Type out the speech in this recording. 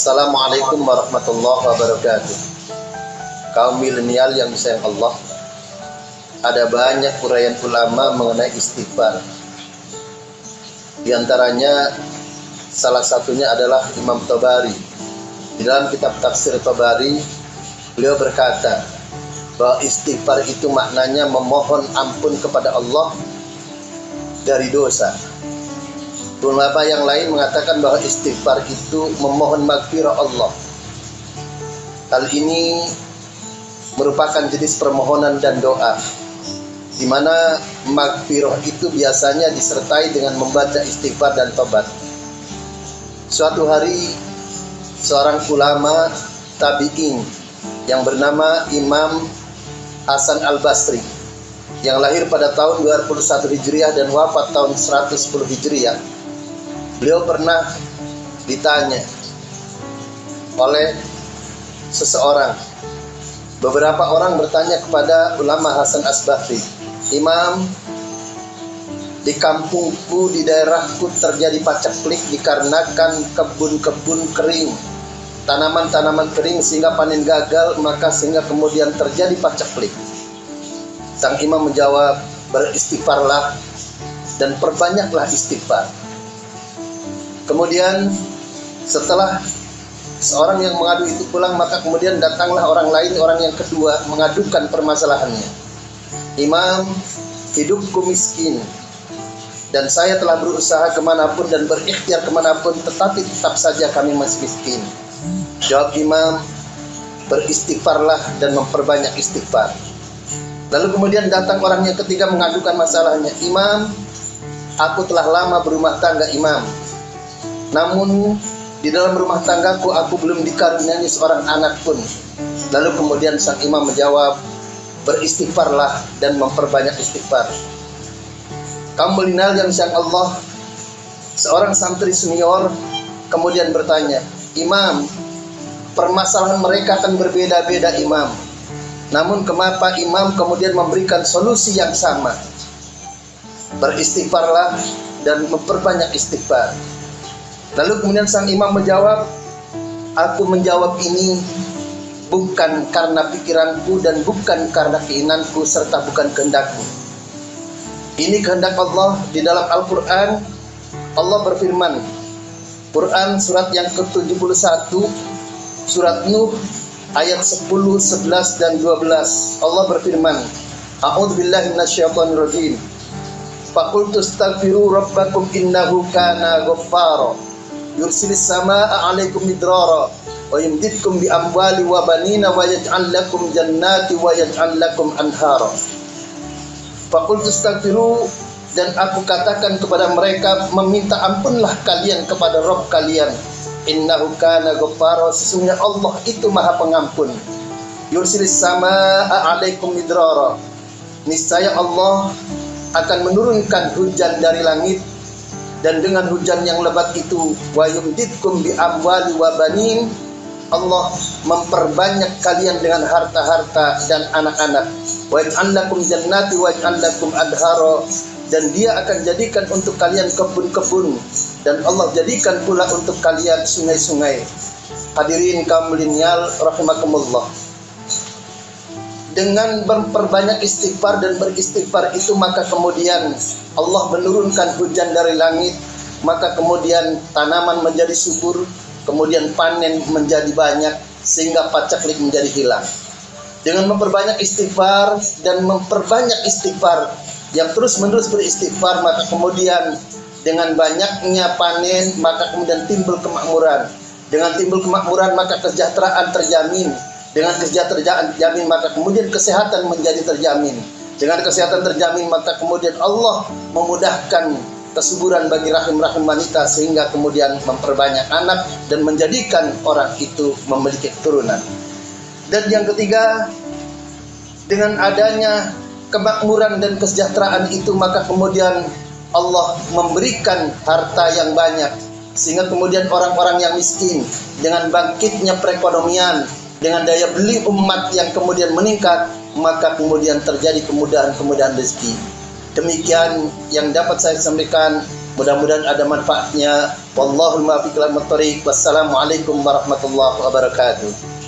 Assalamualaikum warahmatullahi wabarakatuh. Kaum milenial yang disayang Allah, ada banyak uraian ulama mengenai istighfar. Di antaranya salah satunya adalah Imam Tabari. Di dalam kitab tafsir Tabari, beliau berkata bahwa istighfar itu maknanya memohon ampun kepada Allah dari dosa Ulama yang lain mengatakan bahwa istighfar itu memohon magfirah Allah. Hal ini merupakan jenis permohonan dan doa di mana magfirah itu biasanya disertai dengan membaca istighfar dan tobat. Suatu hari seorang ulama tabi'in yang bernama Imam Hasan Al-Basri yang lahir pada tahun 21 Hijriah dan wafat tahun 110 Hijriah Beliau pernah ditanya oleh seseorang. Beberapa orang bertanya kepada ulama Hasan Asbahri, Imam, di kampungku, di daerahku terjadi paceklik dikarenakan kebun-kebun kering, tanaman-tanaman kering sehingga panen gagal, maka sehingga kemudian terjadi paceklik. Sang imam menjawab, beristighfarlah dan perbanyaklah istighfar. Kemudian setelah seorang yang mengadu itu pulang maka kemudian datanglah orang lain orang yang kedua mengadukan permasalahannya. Imam hidupku miskin dan saya telah berusaha ke mana pun dan berikhtiar ke mana pun tetapi tetap saja kami masih miskin. Jawab Imam beristighfarlah dan memperbanyak istighfar. Lalu kemudian datang orang yang ketiga mengadukan masalahnya. Imam, aku telah lama berumah tangga Imam namun di dalam rumah tanggaku aku belum dikaruniai seorang anak pun. Lalu kemudian sang imam menjawab, beristighfarlah dan memperbanyak istighfar. Kamu melinal yang sang Allah, seorang santri senior kemudian bertanya, Imam, permasalahan mereka akan berbeda-beda imam. Namun kenapa imam kemudian memberikan solusi yang sama? Beristighfarlah dan memperbanyak istighfar. Lalu kemudian sang imam menjawab, aku menjawab ini bukan karena pikiranku dan bukan karena keinginanku serta bukan kehendakku. Ini kehendak Allah di dalam Al-Quran. Allah berfirman, Quran surat yang ke-71, surat Nuh ayat 10, 11 dan 12. Allah berfirman, A'udzu billahi minasyaitonir rajim. Faqultu astaghfiru rabbakum innahu kana ghaffara yursilis samaa alaikum midrara wa yumditkum bi amwali wa banina wa yaj'al lakum jannati wa yaj'al lakum anhara Faqultu astaghfiru dan aku katakan kepada mereka meminta ampunlah kalian kepada Rabb kalian. Innahu kana ghaffara sesungguhnya Allah itu maha pengampun. Yursilis samaa alaikum midrara. Niscaya Allah akan menurunkan hujan dari langit dan dengan hujan yang lebat itu wa yumditkum bi amwali wa banin Allah memperbanyak kalian dengan harta-harta dan anak-anak. Wa yaj'alakum jannati wa yaj'alakum adhara dan dia akan jadikan untuk kalian kebun-kebun. Dan Allah jadikan pula untuk kalian sungai-sungai. Hadirin kaum milenial rahimakumullah dengan memperbanyak istighfar dan beristighfar itu maka kemudian Allah menurunkan hujan dari langit maka kemudian tanaman menjadi subur kemudian panen menjadi banyak sehingga pacaklik menjadi hilang. Dengan memperbanyak istighfar dan memperbanyak istighfar yang terus menerus beristighfar maka kemudian dengan banyaknya panen maka kemudian timbul kemakmuran. Dengan timbul kemakmuran maka kesejahteraan terjamin dengan kesejahteraan terjamin maka kemudian kesehatan menjadi terjamin. Dengan kesehatan terjamin maka kemudian Allah memudahkan kesuburan bagi rahim-rahim wanita sehingga kemudian memperbanyak anak dan menjadikan orang itu memiliki keturunan. Dan yang ketiga, dengan adanya kemakmuran dan kesejahteraan itu maka kemudian Allah memberikan harta yang banyak sehingga kemudian orang-orang yang miskin dengan bangkitnya perekonomian dengan daya beli umat yang kemudian meningkat, maka kemudian terjadi kemudahan-kemudahan rezeki. Demikian yang dapat saya sampaikan. Mudah-mudahan ada manfaatnya. Wallahul muwaffiq Wassalamualaikum warahmatullahi wabarakatuh.